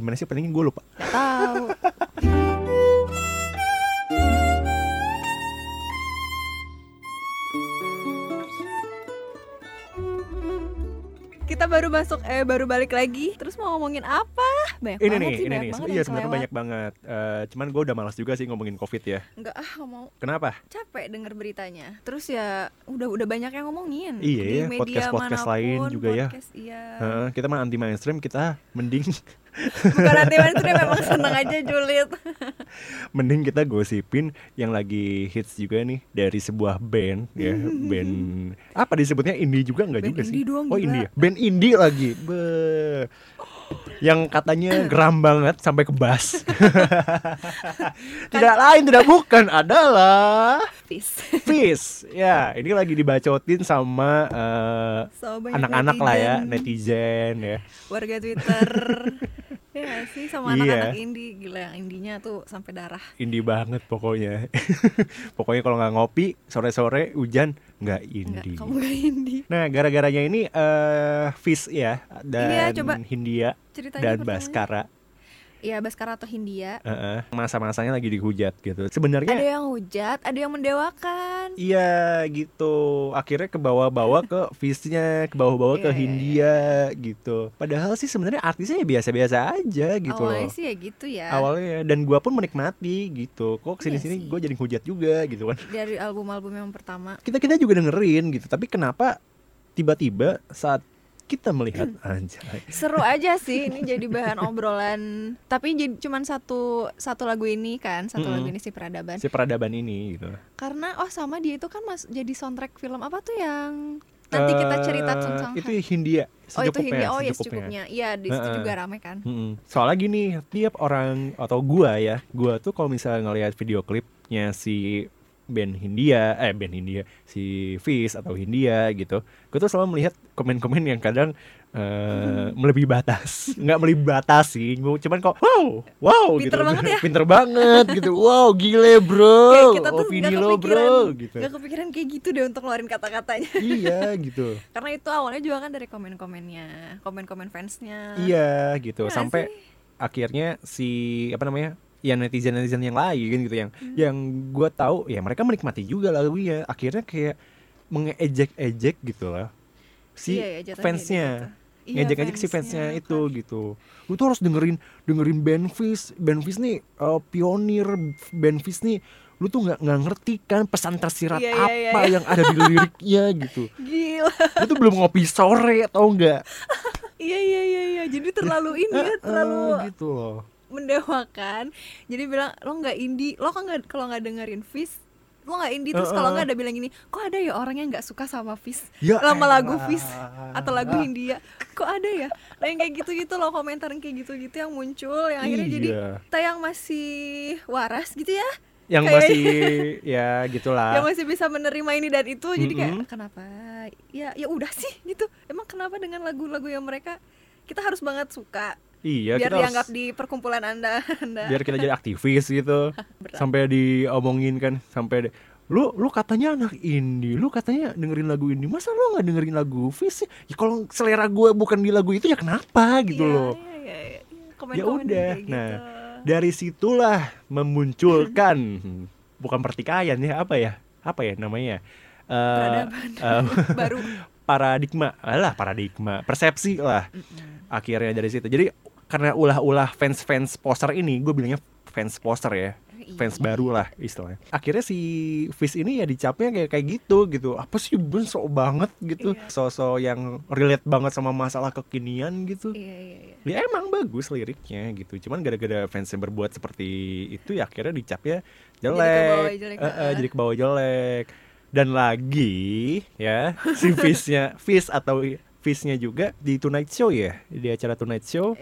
Gimana sih openingnya gue lupa. Tahu. Kita baru masuk eh baru balik lagi. Terus mau ngomongin apa? Banyak Ini banget nih, sih, ini banyak nih. banget Iya sebenarnya banyak banget. Eh, cuman gue udah malas juga sih ngomongin covid ya. Enggak ah, mau. Kenapa? Capek denger beritanya. Terus ya udah udah banyak yang ngomongin. Iya Di ya, media podcast-podcast lain mana pun, juga ya. podcast, Iya. Heeh, kita mah anti mainstream, kita mending Bukan anti mainstream memang seneng aja julid. mending kita gosipin yang lagi hits juga nih dari sebuah band ya band apa disebutnya indie juga nggak juga sih indie doang oh indie ya? band indie lagi Be. Yang katanya geram banget sampai ke bass tidak lain tidak bukan adalah Peace. Fizz ya ini lagi dibacotin sama eh, So, banyak anak-anak lah ya netizen ya warga Twitter. Ya nggak sih sama Iya. anak-anak indie gila yang indinya tuh sampai darah. indie banget pokoknya pokoknya kalau nggak ngopi sore-sore hujan nggak Enggak, indie kamu gak indie. Nah, gara-garanya ini eh Fizz ya dan Iya, coba Hindia dan. Baskara. Iya, Baskara atau Hindia. Heeh. Masa-masanya lagi dihujat gitu. Ada Sebenarnya yang hujat, ada yang mendewakan. iya gitu. Akhirnya ke bawah-bawah ke Fizz-nya, ke bawah-bawah ke Iya, iya, Hindia gitu. Padahal sih sebenarnya artisnya ya biasa-biasa aja gitu Awalnya loh. sih ya gitu ya. Awalnya dan gua pun menikmati gitu. Kok ke sini-sini Iya sih. gue jadi hujat juga gitu kan. Dari album-album yang pertama. Kita kita juga dengerin gitu. Tapi kenapa tiba-tiba saat kita melihat anjay Seru aja sih ini jadi bahan obrolan. Tapi jadi cuman satu satu lagu ini kan, satu Mm-mm. lagu ini si peradaban. si peradaban ini gitu. Karena oh sama dia itu kan mas jadi soundtrack film apa tuh yang nanti kita cerita Eh, tentang itu Hindia Oh itu Hindia, oh ya secukupnya. Iya di situ Heeh. juga rame kan Mm-mm. Soalnya gini, tiap orang atau gua ya, gua tuh kalau misalnya ngelihat video klipnya si band Hindia, eh band Hindia, si Fizz atau Hindia gitu, gua tuh selalu melihat komen-komen yang kadang eh, melebihi batas, nggak melebihi batas sih, gua cuman kok wow, wow, Pinter gitu, banget ya. pinter banget gitu, wow, gile bro, Kayak kita tuh opini lo bro, gitu, nggak kepikiran kayak gitu deh untuk ngeluarin kata-katanya. Iya gitu, Karena itu awalnya juga kan dari komen-komennya Komen-komen fansnya. Iya gitu, Iya sampai sih? akhirnya si apa namanya ya netizen netizen yang lain gitu yang Hmm. yang gue tahu ya mereka menikmati juga lagunya akhirnya kayak mengejek-ejek gitu lah si Iya ya, fansnya. gitu. Iya, ngejek-ngejek si fansnya itu gitu. Lu tuh harus dengerin dengerin band Fizz nih uh, pionir band Fizz nih lu tuh nggak nggak ngerti kan pesan tersirat Iya, iya, iya, apa iya. yang ada di liriknya gitu. Gila. Lu tuh belum ngopi sore atau enggak Iya iya iya iya. Jadi terlalu ini ya Terlalu gitu loh mendewakan. Jadi bilang lo nggak indie Lo kan nggak kalau nggak dengerin Fizz Lo nggak indie. Terus Uh, kalau uh. nggak ada bilang gini Kok ada ya orang yang nggak suka sama Fizz? Ya Lama lagu elah. Fizz Atau lagu Hindia Kok ada ya? Nah yang kayak gitu-gitu loh Komentar yang kayak gitu-gitu yang muncul Yang akhirnya jadi Iya. Kita yang masih waras gitu ya. Yang Kayak- masih ya gitulah. Yang masih bisa menerima ini dan itu jadi kayak kenapa ya ya udah sih gitu. Emang kenapa dengan lagu-lagu yang mereka kita harus banget suka iya biar kita harus- dianggap di perkumpulan anda anda. Biar kita jadi aktivis gitu. Berat. sampai diomongin kan sampai di- lu lu katanya anak indie lu katanya dengerin lagu indie masa lu nggak dengerin lagu Fizz sih ya kalau selera gue bukan di lagu itu ya kenapa gitu Iya, loh. iya, iya, iya. ya udah. kayak nah gitu. dari situlah memunculkan bukan pertikaian ya apa ya? Apa ya namanya? Eh, Peradaban. eh, baru. paradigma. Alah paradigma. Persepsi lah. Akhirnya dari situ. Jadi karena ulah-ulah fans-fans poster ini gue bilangnya fans poster ya Iya. fans baru lah istilahnya. Akhirnya si Fizz ini ya dicapnya kayak kayak gitu gitu. Apa sih ben sok banget gitu. Iya. sosok yang relate banget sama masalah kekinian gitu. Iya ya emang bagus liriknya gitu. Cuman gara-gara fansnya berbuat seperti itu ya akhirnya dicapnya jelek, jelek, jadi ke bawah jelek. Dan lagi ya si Fizz-nya Fizz atau Fizz-nya juga di Tonight Show ya di acara Tonight Show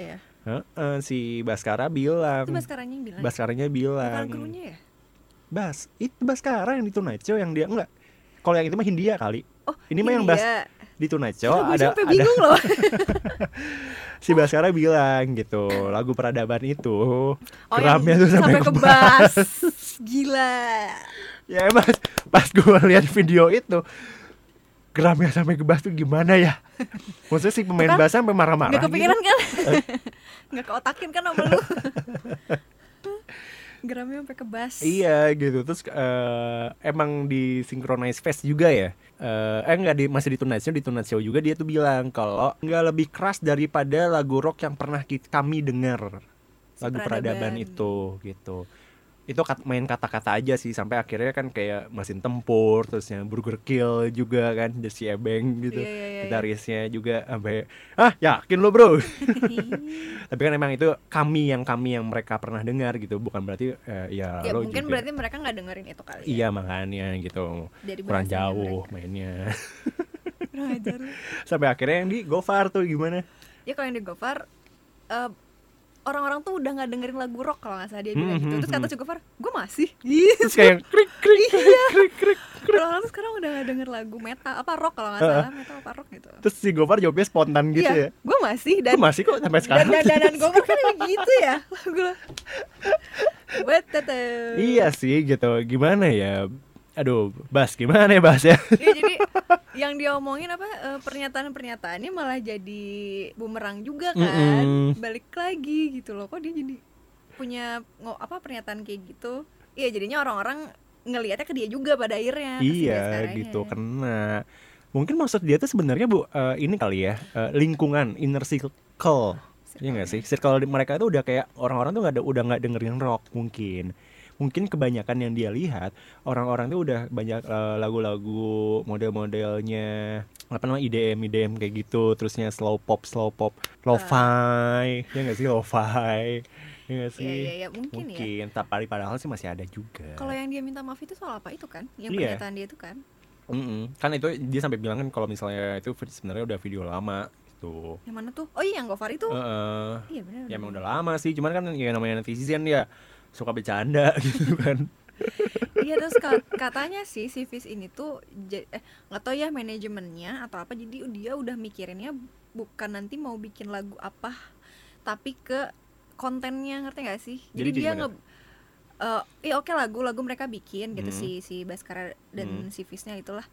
iya heeh, si Baskara bilang. Itu Baskaranya yang bilang Baskaranya bukan bilang krunya ya? Bas itu Baskara yang di Tonight Show yang dia enggak. Kalau yang itu mah Hindia kali. Oh Ini mah yang Bas- di Tonight Show ada ada bingung loh. Si Baskara bilang gitu lagu peradaban itu oh geramnya yang tuh sampai, ke ke bass gila. Ya pas pas gue lihat video itu geramnya sampai gebas tuh gimana ya? Maksudnya si pemain bass sampai marah-marah kepikiran gitu. kan? Nggak keotakin kan sama lu? Geramnya sampai ke bass. Iya gitu terus eh, emang di synchronize fest juga ya eh eh, enggak di masih di Tonight Show di Tonight Show juga dia tuh bilang kalau nggak lebih keras daripada lagu rock yang pernah ki- kami dengar lagu peradaban. peradaban itu gitu itu main kata-kata aja sih sampai akhirnya kan kayak mesin tempur terusnya burger kill juga kan si Ebeng gitu Iya, iya, iya, gitarisnya juga sampai ah yakin lo bro tapi kan emang itu kami yang kami yang mereka pernah dengar gitu bukan berarti eh, ya, ya lo mungkin juga. berarti mereka nggak dengerin itu kali ya. iya makanya gitu Dari kurang jauh mereka. mainnya sampai akhirnya yang di Gofar tuh gimana Ya kalau yang di Gofar eh, orang-orang tuh udah nggak dengerin lagu rock kalau nggak salah dia bilang Hmm, gitu. hmm, Terus kata hmm. si Gofar, gue masih. Gitu. terus kayak krik krik krik krik krik Orang-orang tuh sekarang udah nggak denger lagu metal apa rock kalau nggak salah metal apa rock gitu. terus si Gofar jawabnya spontan gitu iya, ya gue masih dan Gue masih kok sampai sekarang dan dan, Gofar kan begitu ya lagu lo. Buat iya sih gitu gimana ya aduh Bas gimana ya Bas ya Iya jadi yang dia omongin apa eh, pernyataan-pernyataannya malah jadi bumerang juga kan. Mm-mm. Balik lagi gitu loh. Kok dia jadi punya apa pernyataan kayak gitu? Iya jadinya orang-orang ngelihatnya ke dia juga pada akhirnya. iya Baskaranya. gitu kena mungkin maksud dia tuh sebenarnya bu eh, ini kali ya eh, lingkungan inner circle Iya nggak sih circle mereka itu udah kayak orang-orang tuh nggak ada udah nggak dengerin rock mungkin mungkin kebanyakan yang dia lihat orang-orang tuh udah banyak eh, lagu-lagu model-modelnya apa namanya IDM IDM kayak gitu terusnya slow pop slow pop lo-fi ya nggak sih lo-fi ya nggak Iya sih iya iya mungkin, ya. mungkin tapi padahal sih masih ada juga Kalau yang dia minta maaf itu soal apa itu kan? Yang Iya. pernyataan dia itu kan? Mm-mm. kan itu dia sampai bilang kan kalau misalnya itu sebenarnya udah video lama gitu Yang mana tuh? Oh iya yang Gofar itu. Heeh. Iya benar. ya emang udah lama sih cuman kan ya namanya netizen ya suka bercanda gitu kan Iya terus ka- katanya sih si Fis ini tuh eh nggak tahu ya manajemennya atau apa jadi dia udah mikirinnya bukan nanti mau bikin lagu apa tapi ke kontennya ngerti gak sih? Jadi, Jadi dia nge eh iya oke lagu-lagu mereka bikin gitu Hmm. si si Baskara dan Hmm. si Fisnya itulah.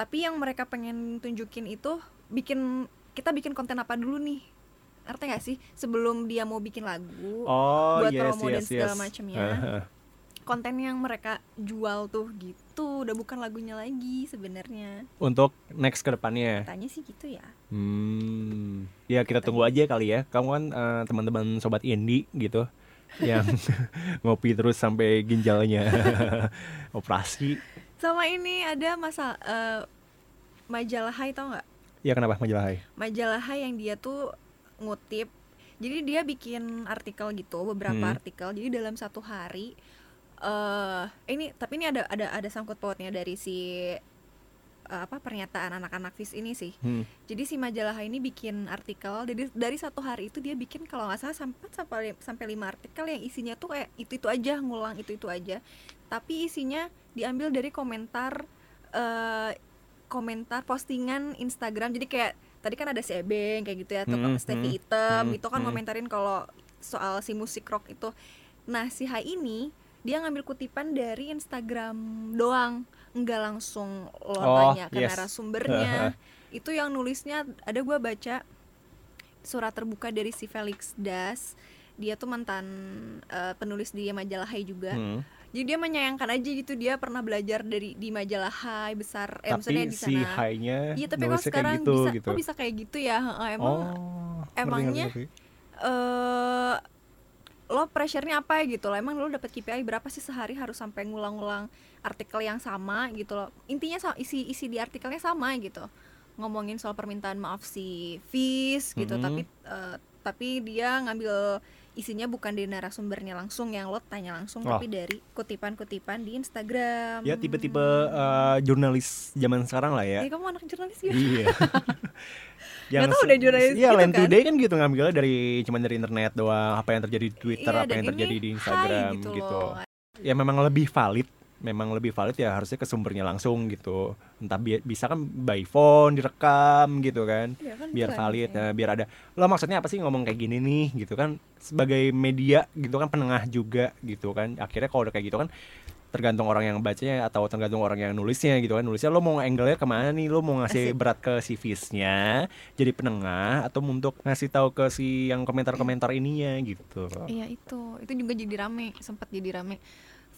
Tapi yang mereka pengen tunjukin itu bikin kita bikin konten apa dulu nih? Ngerti gak sih? Sebelum dia mau bikin lagu oh buat yes promo dan yes segala yes. macamnya. Konten yang mereka jual tuh gitu udah bukan lagunya lagi sebenarnya. Untuk next ke depannya? Tanya sih gitu ya. Hmm ya kita tunggu aja kali ya. Kamu kan eh, teman-teman sobat indie gitu yang ngopi terus sampai ginjalnya. Operasi. Sama ini ada masa eh, majalah Hai tau nggak? Ya kenapa majalah Hai? Majalah Hai yang dia tuh ngutip jadi dia bikin artikel gitu beberapa Hmm. artikel jadi dalam satu hari eh ini tapi ini ada ada ada sangkut pautnya dari si eh, apa pernyataan anak-anak FIS ini sih Hmm. Jadi si majalah ini bikin artikel dari dari satu hari itu dia bikin kalau nggak salah sampai sampai sampai lima artikel yang isinya tuh kayak itu itu aja ngulang itu itu aja. Tapi isinya diambil dari komentar eh komentar postingan Instagram. Jadi kayak tadi kan ada si Ebeng kayak gitu ya, atau Hmm, Steffi hmm, Item hmm, itu kan hmm. komentarin kalau soal si musik rock itu. Nah si Hai ini dia ngambil kutipan dari Instagram doang, nggak langsung lo Oh, tanya ke yes. narasumbernya itu yang nulisnya ada gua baca surat terbuka dari si Felix Das dia tuh mantan eh, penulis di majalah Hai juga Hmm. Jadi dia menyayangkan aja gitu dia pernah belajar dari di majalah Hai besar eh maksudnya tapi di si sana Hai-nya iya tapi kok sekarang kayak gitu, bisa gitu. kok bisa kayak gitu ya emang oh, emangnya ngerti, ngerti. eh lo pressure-nya apa ya gitu loh emang lo dapet KPI berapa sih sehari harus sampai ngulang-ngulang artikel yang sama gitu loh intinya isi isi di artikelnya sama gitu ngomongin soal permintaan maaf si Fis gitu Mhm. tapi eh, tapi dia ngambil isinya bukan dari narasumbernya langsung yang lo tanya langsung Oh. tapi dari kutipan-kutipan di Instagram ya tipe-tipe eh, jurnalis zaman sekarang lah ya Eh, kamu anak jurnalis ya iya Nggak tahu udah jurnalis Iya, gitu kan. Today kan gitu ngambilnya dari cuman dari internet doang, apa yang terjadi di Twitter, Iya, apa yang terjadi di hai Instagram gitu gitu. loh. Ya memang lebih valid, memang lebih valid ya harusnya ke sumbernya langsung gitu. Entah bi- bisa kan by phone direkam gitu kan. Iya kan, Biar valid, harusnya. nah, biar ada. Lo maksudnya apa sih ngomong kayak gini nih gitu kan? Sebagai media gitu kan penengah juga gitu kan. Akhirnya kalau udah kayak gitu kan tergantung orang yang bacanya atau tergantung orang yang nulisnya gitu kan nulisnya lo mau angle-nya ke mana nih lo mau ngasih Asik. berat ke si Fizz-nya jadi penengah atau untuk ngasih tahu ke si yang komentar-komentar ininya gitu Iya itu, itu juga jadi rame, sempat jadi rame.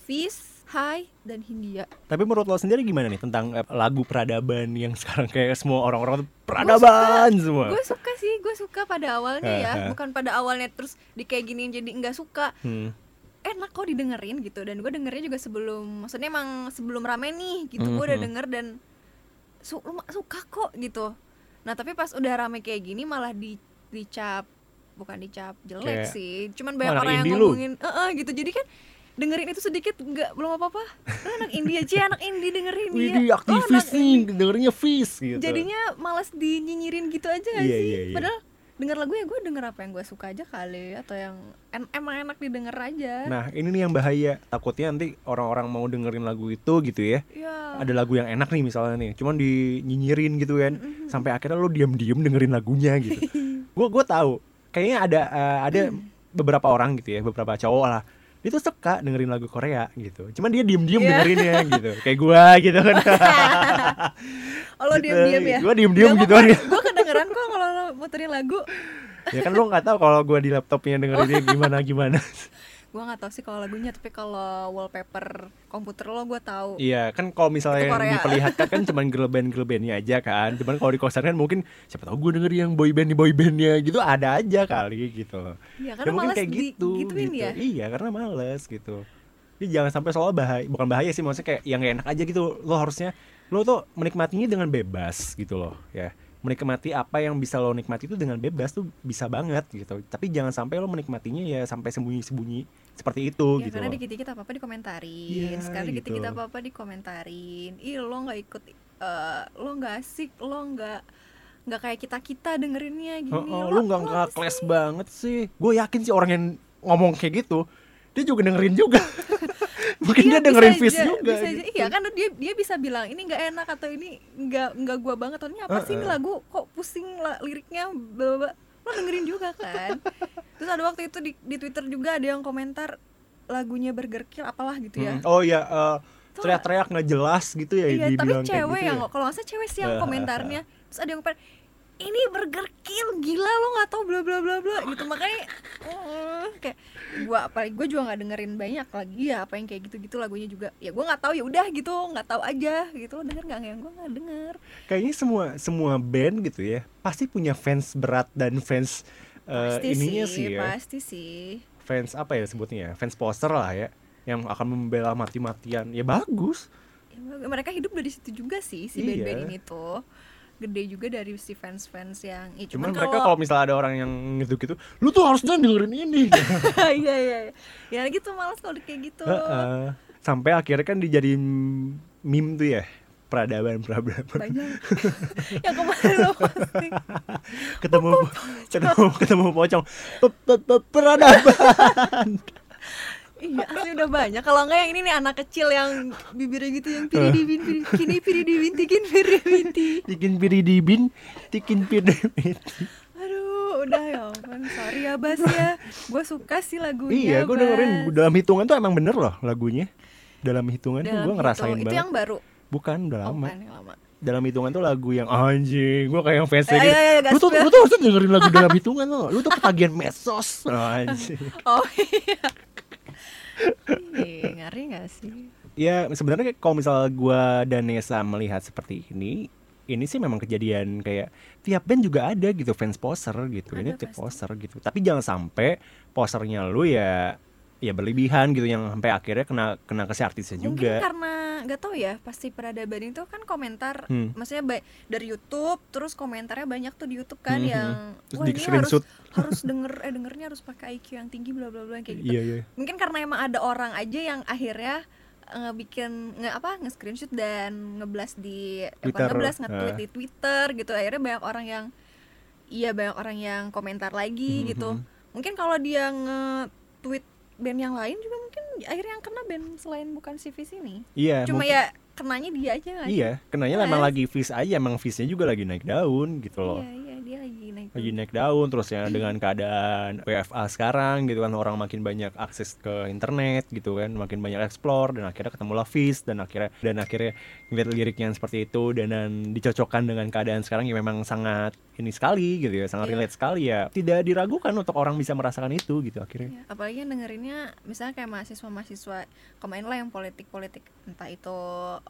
Fizz, Hai, dan Hindia. tapi menurut lo sendiri gimana nih tentang eh, lagu peradaban yang sekarang kayak semua orang-orang peradaban semua Gue suka sih, gue suka pada awalnya ya, bukan pada awalnya terus di kayak gini jadi nggak suka. Hmm. Enak kok didengerin gitu dan gue dengernya juga sebelum, maksudnya emang sebelum rame nih gitu, gue udah Mhm. denger dan su suka kok gitu. Nah tapi pas udah rame kayak gini malah di dicap bukan dicap jelek Kayak, sih, cuman "Oh, banyak orang yang indie lu." ngomongin, "Eh, eh," gitu. Jadi kan dengerin itu sedikit nggak belum apa apa anak indie aja anak indie dengerin dia Widih Oh, aktivis anak nih dengernya Fizz gitu. Jadinya malas dinyinyirin gitu aja gak Iya, sih? iya, iya. padahal denger lagu ya gue denger apa yang gue suka aja kali atau yang en- emang enak didengar aja. Nah ini nih yang bahaya. Takutnya nanti orang-orang mau dengerin lagu itu gitu ya. Ya Ada lagu yang enak nih misalnya nih Cuman dinyinyirin gitu kan. Sampai akhirnya lo diam-diam dengerin lagunya gitu. Gue gue tahu. Kayaknya ada eh, ada beberapa orang gitu ya Beberapa cowok lah dia tuh suka dengerin lagu Korea gitu. Cuman dia diem-diem Iya. dengerinnya gitu. Kayak gua gitu kan. Oh lo Gitu. diem diem ya? Gua diem-diem gitu kan. gue kedengeran kok kalau lo muterin lagu. Ya kan lo nggak tahu kalau gua di laptopnya dengerinnya gimana gimana gue nggak tahu sih kalau lagunya tapi kalau wallpaper komputer lo gue tahu. Iya kan kalau misalnya yang diperlihatkan kan cuman girl band girl bandnya aja kan. Cuman kalau di konser kan mungkin siapa tahu gue denger yang boy band boy bandnya gitu ada aja kali gitu. Iya, Ya karena mungkin males kayak di- gitu, gituin gitu. ya. Iya karena males gitu. Jadi jangan sampai soal bahaya Bukan bahaya sih maksudnya kayak yang gak enak aja gitu. Lo harusnya Lo tuh menikmatinya dengan bebas gitu loh ya Menikmati apa yang bisa lo nikmati itu dengan bebas tuh bisa banget gitu Tapi jangan sampai lo menikmatinya ya sampai sembunyi-sembunyi seperti itu Ya, gitu karena dikit-dikit apa-apa dikomentarin Iya, Sekarang dikit-dikit gitu. apa-apa dikomentarin Ih lo gak ikut eh, Lo gak asik Lo gak nggak kayak kita kita dengerinnya gini Oh, oh, lu nggak lo nggak apa kelas banget sih. Gue yakin sih orang yang ngomong kayak gitu, dia juga dengerin juga. Mungkin Iya, dia dengerin aja, juga. bisa aja. gitu. Iya kan dia dia bisa bilang ini nggak enak atau ini nggak nggak gua banget atau ini apa sih ini lagu kok pusing lah liriknya bla. lo dengerin juga kan terus ada waktu itu di, di twitter juga ada yang komentar lagunya Burger Kill apalah gitu ya Mm, Oh iya, eh, Tuh, teriak-teriak nggak jelas gitu ya iya tapi kayak cewek gitu yang ya. kalau nggak salah cewek sih yang Heeh. komentarnya terus ada yang komentar ini Burger Kill gila lo nggak tahu bla bla bla bla gitu makanya mm, kayak gua apalagi gua juga nggak dengerin banyak lagi ya apa yang kayak gitu gitu lagunya juga ya gua nggak tahu ya udah gitu nggak tahu aja gitu lo denger nggak yang gua nggak denger Kayaknya semua semua band gitu ya pasti punya fans berat dan fans pasti ininya sih, sih ya. pasti sih Fans apa ya sebutnya ya? Fans poster lah ya yang akan membela mati-matian. Ya bagus. Ya, mereka hidup dari situ juga sih si Iya. band-band ini tuh gede juga dari si fans-fans yang ya, Cuman, cuman, mereka kalau misalnya ada orang yang gitu-gitu, lu tuh harusnya dengerin ini. iya iya iya. ya gitu malas kalau kayak gitu. Heeh. Sampai akhirnya kan dijadiin meme tuh ya peradaban peradaban. Banyak. Yang kemarin lo posting ketemu ketemu ketemu pocong. Pe- pe- pe- peradaban iya asli udah banyak. Kalau enggak yang ini nih anak kecil yang bibirnya gitu yang piri dibin piri kini piri dibin tikin piri binti. Tikin piri dibin tikin piri aduh udah ya ampun. Sorry ya Bas ya. Gue suka sih lagunya iya gue dengerin. Bas. dalam hitungan tuh emang bener loh lagunya. Dalam hitungan tuh Dalam gue ngerasain itu, itu banget. yang baru? Bukan udah oh, lama. yang lama. Dalam hitungan tuh lagu yang anjing gue kayak yang fans Eh, gitu. iya, iya, lu tuh lu tuh harusnya dengerin lagu dalam hitungan lo lu tuh ketagihan medsos. Anjing. oh iya ngeri gak sih? Ya sebenarnya kalau misal gua dan Nesa melihat seperti ini ini sih memang kejadian kayak tiap band juga ada gitu fans poser gitu. Ini Ada tiap pasti. poser gitu. Tapi jangan sampai posernya lu ya ya berlebihan gitu yang sampai akhirnya kena kena ke si artisnya mungkin juga karena nggak tahu ya pasti peradaban itu kan komentar Hmm. maksudnya dari YouTube terus komentarnya banyak tuh di YouTube kan Mhm. yang Terus wah di ini harus harus denger eh dengernya harus pakai IQ yang tinggi bla bla bla kayak gitu iya iya mungkin karena emang ada orang aja yang akhirnya eh, ngebikin nge apa nge screenshot dan ngeblas di Twitter, ngeblas nge-tweet eh. di Twitter gitu akhirnya banyak orang yang iya banyak orang yang komentar lagi Mhm. gitu mungkin kalau dia nge-tweet band yang lain juga mungkin akhirnya yang kena band selain bukan si Fizz ini. Iya cuma mungkin- ya kenanya dia aja iya kenanya emang lagi fish aja emang fishnya juga lagi naik daun gitu loh. Iya iya lagi naik lagi naik daun terus ya dengan keadaan WFA sekarang gitu kan orang makin banyak akses ke internet gitu kan makin banyak explore dan akhirnya ketemu Fis dan akhirnya dan akhirnya ngeliat liriknya yang seperti itu dan, dan dicocokkan dengan keadaan sekarang yang memang sangat ini sekali gitu ya sangat Iya. relate sekali ya tidak diragukan untuk orang bisa merasakan itu gitu akhirnya Ya, apalagi yang dengerinnya misalnya kayak mahasiswa-mahasiswa kemarin lah yang politik-politik entah itu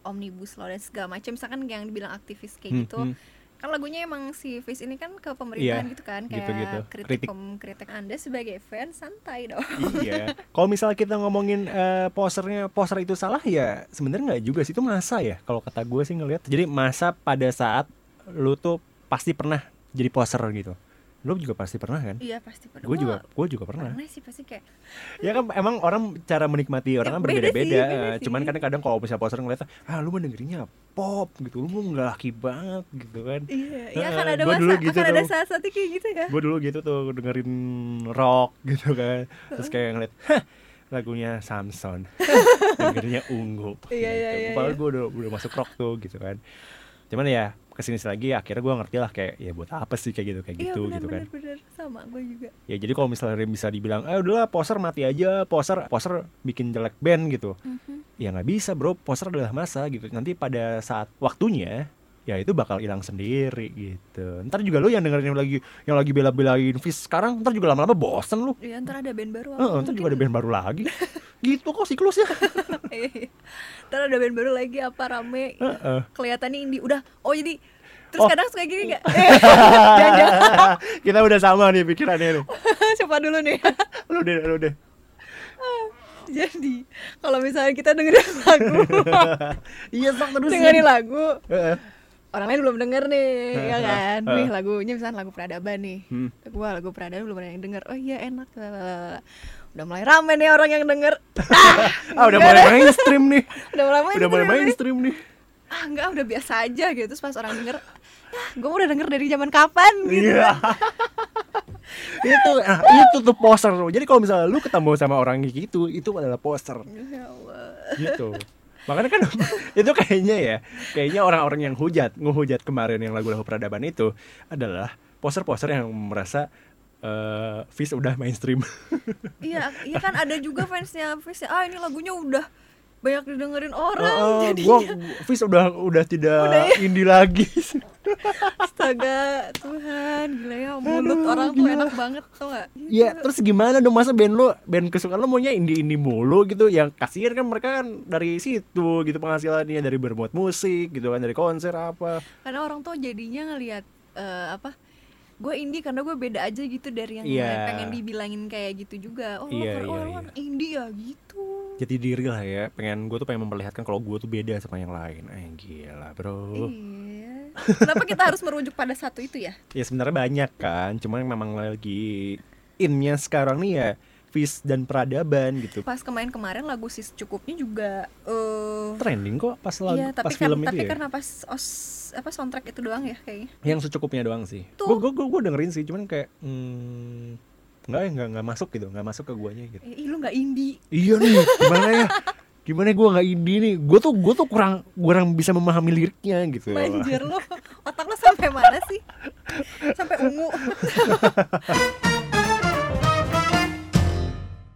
omnibus law dan segala macam misalkan yang dibilang aktivis kayak Hmm, gitu hmm. Kan lagunya emang si Face ini kan ke pemerintahan Iya, gitu kan kayak gitu-gitu. kritik Kritik. pem- kritik anda sebagai fans santai dong iya kalau misalnya kita ngomongin eh, posternya poster itu salah ya sebenarnya nggak juga sih itu masa ya kalau kata gue sih ngelihat jadi masa pada saat lu tuh pasti pernah jadi poster gitu lu juga pasti pernah kan? Iya pasti pernah. Gue juga gue juga pernah. pernah sih pasti kayak ya kan emang orang cara menikmati orang Ya, kan beda berbeda-beda. cuman kadang-kadang kalau misalnya poster ngeliat ah lu mah dengerinnya pop gitu. Lu mau nggak laki banget gitu kan. Iya iya Heeh, kan ada gua masa dulu gitu akan ada saat-saat kayak gitu ya. Gue dulu gitu tuh dengerin rock gitu kan. Terus kayak ngeliat "Hah, lagunya Samson. Dengerinnya ungu. Iya, iya, iya, padahal iya. gue udah udah masuk rock tuh gitu kan. Cuman ya ke sini lagi akhirnya gue ngerti lah kayak ya buat apa sih? kayak gitu kayak iya gitu benar gitu kan. benar benar sama gue juga. Ya jadi kalau misalnya bisa dibilang eh udahlah poster mati aja poster poster bikin jelek band gitu. Mhm. ya nggak bisa bro. Poster adalah masa gitu. Nanti pada saat waktunya ya itu bakal hilang sendiri gitu. Ntar juga lu yang dengerin yang lagi yang lagi bela-belain Fish sekarang ntar juga lama-lama bosen lu. Iya ntar ada band baru Heeh, ntar juga ada band baru lagi. Gitu kok siklusnya. Iya. Ntar ada band baru lagi apa rame. Heeh. Kelihatannya indie. Udah Oh jadi Terus Oh. kadang suka gini gak? kita udah sama nih pikirannya nih. Coba dulu nih. Lu deh lu deh. Jadi Kalau misalnya kita dengerin lagu. Iya sok terus Dengerin lagu. Heeh. Orang lain belum denger nih Ya kan. Nih lagunya misalnya lagu peradaban nih Hmm. Gua lagu peradaban belum ada yang denger Oh iya enak lalalala. Udah mulai rame nih orang yang denger ah udah mulai mainstream nih Udah mulai main udah mulai nih. mainstream nih Ah enggak udah biasa aja gitu Terus pas orang denger Ah gue udah denger dari zaman kapan gitu Iya. itu ah, itu tuh poster. Jadi kalau misalnya lu ketemu sama orang gitu, itu adalah poster Ya Allah gitu. Makanya kan itu kayaknya ya, kayaknya orang-orang yang hujat, ngehujat kemarin yang lagu-lagu peradaban itu adalah poster-poster yang merasa eh Fish udah mainstream. Iya, iya kan ada juga fansnya Fish. Ah ini lagunya udah banyak didengerin orang. Heeh, jadi gua Fish udah udah tidak Udah ya? indie lagi. Astaga Tuhan gila ya mulut Aduh, orang tuh gila. enak banget tuh gak? Iya, terus gimana dong masa band lo, band kesukaan lo maunya indie-indie mulu gitu Yang kasihan kan mereka kan dari situ gitu penghasilannya Dari berbuat musik gitu kan, dari konser apa Karena orang tuh jadinya ngelihat eh, apa? Gue indie karena gue beda aja gitu dari yang lain. pengen dibilangin kayak gitu juga. Oh, lo iya, lo iya. anak indie ya gitu. Jadi diri lah ya, pengen gue tuh pengen memperlihatkan kalau gue tuh beda sama yang lain Eh gila bro Iya. Kenapa kita harus merujuk pada satu itu ya? Ya sebenarnya banyak kan, cuman memang lagi innya sekarang nih ya Fish dan peradaban gitu Pas kemarin-kemarin lagu sis cukupnya juga eh Trending kok pas lagu, Iya, tapi pas kan, film tapi itu ya karena pas os apa soundtrack itu doang ya kayaknya. Yang secukupnya doang sih. Gue gue gue dengerin sih, cuman kayak hmm, Nggak, nggak, nggak masuk gitu, nggak masuk ke guanya gitu Eh, ih lu nggak indie. Iya nih, gimana ya? Gimana gue nggak indie nih? Gue tuh gue tuh kurang kurang bisa memahami liriknya gitu. Banjir lu. Otak lu sampai mana sih? Sampai ungu.